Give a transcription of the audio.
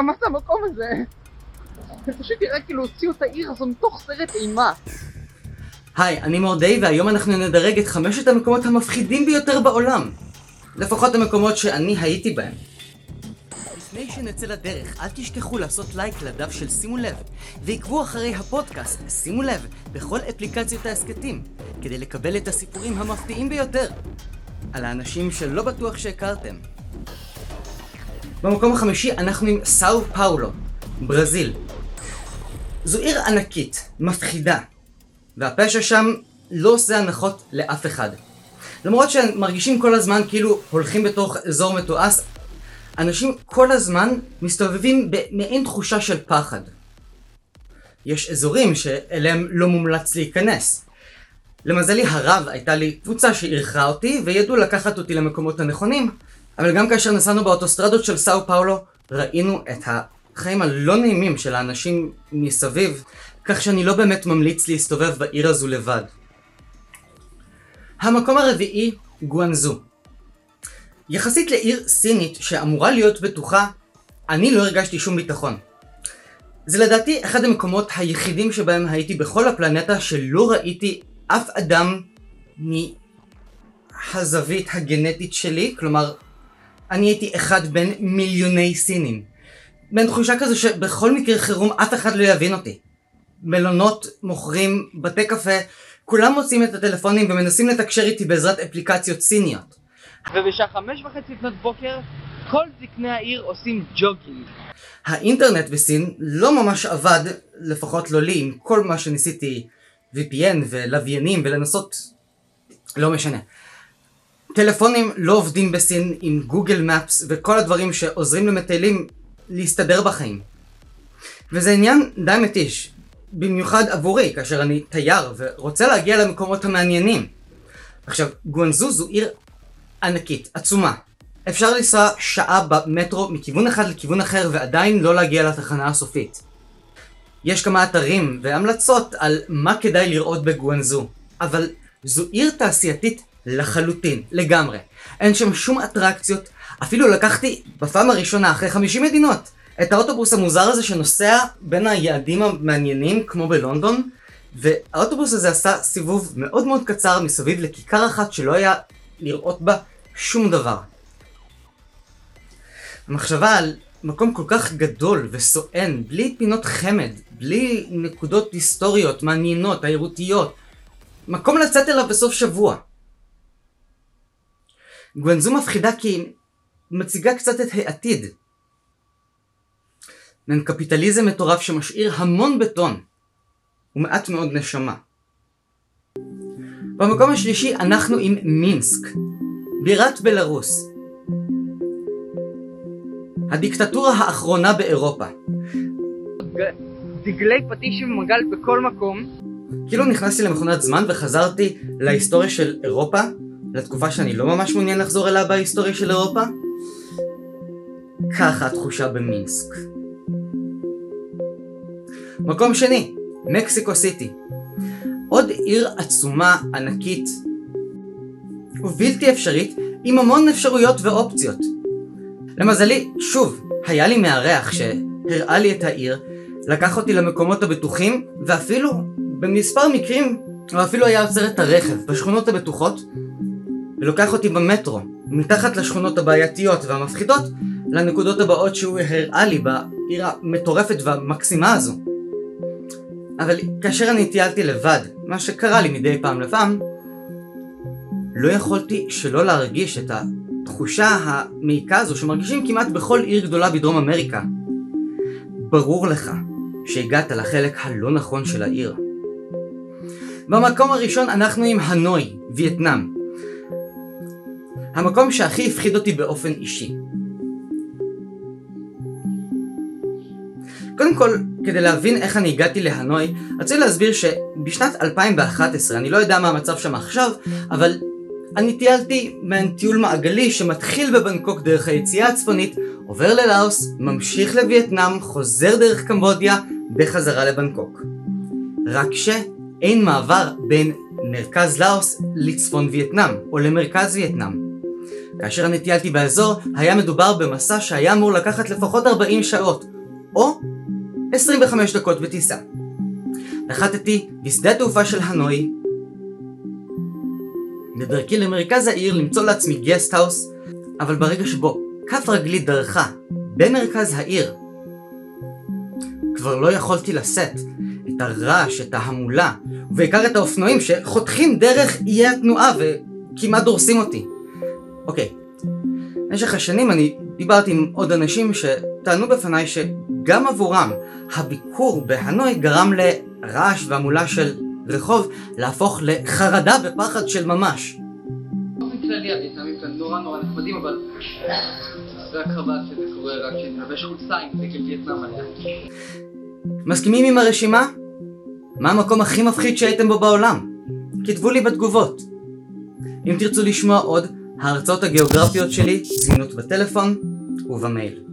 מה זה המקום הזה? זה פשוט נראה כאילו הוציאו את העיר הזו מתוך סרט אימה. היי, אני מורדי, והיום אנחנו נדרג את חמשת המקומות המפחידים ביותר בעולם. לפחות המקומות שאני הייתי בהם. לפני שנצא לדרך, אל תשכחו לעשות לייק לדף של שימו לב, ועקבו אחרי הפודקאסט, שימו לב, בכל אפליקציות ההסכתים, כדי לקבל את הסיפורים המפתיעים ביותר, על האנשים שלא בטוח שהכרתם. במקום החמישי אנחנו עם סאו פאולו, ברזיל. זו עיר ענקית, מפחידה, והפשע שם לא עושה הנחות לאף אחד. למרות שהם מרגישים כל הזמן כאילו הולכים בתוך אזור מתועש, אנשים כל הזמן מסתובבים במעין תחושה של פחד. יש אזורים שאליהם לא מומלץ להיכנס. למזלי הרב הייתה לי קבוצה שאירחה אותי וידעו לקחת אותי למקומות הנכונים, אבל גם כאשר נסענו באוטוסטרדות של סאו פאולו ראינו את החיים הלא נעימים של האנשים מסביב, כך שאני לא באמת ממליץ להסתובב בעיר הזו לבד. המקום הרביעי, גואנזו. יחסית לעיר סינית שאמורה להיות בטוחה, אני לא הרגשתי שום ביטחון. זה לדעתי אחד המקומות היחידים שבהם הייתי בכל הפלנטה שלא ראיתי אף אדם מהזווית הגנטית שלי, כלומר, אני הייתי אחד בין מיליוני סינים. בין תחושה כזו שבכל מקרה חירום אף אחד לא יבין אותי. מלונות מוכרים, בתי קפה, כולם מוצאים את הטלפונים ומנסים לתקשר איתי בעזרת אפליקציות סיניות. ובשעה חמש וחצי לפנות בוקר, כל זקני העיר עושים ג'וגינג. האינטרנט בסין לא ממש עבד, לפחות לא לי, עם כל מה שניסיתי VPN ולוויינים ולנסות... לא משנה. טלפונים לא עובדים בסין עם גוגל מפס וכל הדברים שעוזרים למטיילים להסתדר בחיים. וזה עניין די מתיש, במיוחד עבורי, כאשר אני תייר ורוצה להגיע למקומות המעניינים. עכשיו, גואנזו זו עיר ענקית, עצומה. אפשר לנסוע שעה במטרו מכיוון אחד לכיוון אחר ועדיין לא להגיע לתחנה הסופית. יש כמה אתרים והמלצות על מה כדאי לראות בגואנזו, אבל זו עיר תעשייתית לחלוטין, לגמרי. אין שם שום אטרקציות, אפילו לקחתי בפעם הראשונה אחרי 50 מדינות את האוטובוס המוזר הזה שנוסע בין היעדים המעניינים כמו בלונדון והאוטובוס הזה עשה סיבוב מאוד מאוד קצר מסביב לכיכר אחת שלא היה לראות בה שום דבר. המחשבה על מקום כל כך גדול וסואן, בלי פינות חמד, בלי נקודות היסטוריות, מעניינות, תיירותיות, מקום לצאת אליו בסוף שבוע. גואנזו מפחידה כי היא מציגה קצת את העתיד. מעין קפיטליזם מטורף שמשאיר המון בטון ומעט מאוד נשמה. במקום השלישי אנחנו עם מינסק, בירת בלארוס. הדיקטטורה האחרונה באירופה. דגלי פטיש ומגל בכל מקום. כאילו נכנסתי למכונת זמן וחזרתי להיסטוריה של אירופה, לתקופה שאני לא ממש מעוניין לחזור אליה בהיסטוריה של אירופה. ככה התחושה במינסק. מקום שני, מקסיקו סיטי. עוד עיר עצומה, ענקית, ובלתי אפשרית, עם המון אפשרויות ואופציות. למזלי, שוב, היה לי מארח שהראה לי את העיר, לקח אותי למקומות הבטוחים, ואפילו, במספר מקרים, הוא אפילו היה עוצר את הרכב בשכונות הבטוחות, ולוקח אותי במטרו, מתחת לשכונות הבעייתיות והמפחידות, לנקודות הבאות שהוא הראה לי בעיר המטורפת והמקסימה הזו. אבל כאשר אני טיילתי לבד, מה שקרה לי מדי פעם לפעם, לא יכולתי שלא להרגיש את התחושה המעיקה הזו שמרגישים כמעט בכל עיר גדולה בדרום אמריקה. ברור לך שהגעת לחלק הלא נכון של העיר. במקום הראשון אנחנו עם הנוי, וייטנאם. המקום שהכי הפחיד אותי באופן אישי. קודם כל, כדי להבין איך אני הגעתי להנוי, רציתי להסביר שבשנת 2011, אני לא יודע מה המצב שם עכשיו, אבל אני טיילתי מעין טיול מעגלי שמתחיל בבנקוק דרך היציאה הצפונית, עובר ללאוס, ממשיך לווייטנאם, חוזר דרך קמבודיה, בחזרה לבנקוק. רק שאין מעבר בין מרכז לאוס לצפון וייטנאם, או למרכז וייטנאם. כאשר אני טיילתי באזור, היה מדובר במסע שהיה אמור לקחת לפחות 40 שעות, או 25 דקות בטיסה. נחתתי בשדה התעופה של הנוי, בדרכי למרכז העיר למצוא לעצמי גסטהאוס, אבל ברגע שבו כף רגלי דרכה במרכז העיר, כבר לא יכולתי לשאת את הרעש, את ההמולה, ובעיקר את האופנועים שחותכים דרך איי התנועה וכמעט דורסים אותי. אוקיי, במשך השנים אני דיברתי עם עוד אנשים שטענו בפניי שגם עבורם הביקור בהנוי גרם לרעש והמולה של רחוב להפוך לחרדה ופחד של ממש. באופן כללי הווייטנאמים כאן נורא נורא נחמדים, אבל רק חבל שזה קורה רק כשאני לובש חולצה עם דגל וייטנאם עליה. מסכימים עם הרשימה? מה המקום הכי מפחיד שהייתם בו בעולם? כתבו לי בתגובות. אם תרצו לשמוע עוד, ההרצאות הגיאוגרפיות שלי זמינות בטלפון ובמייל.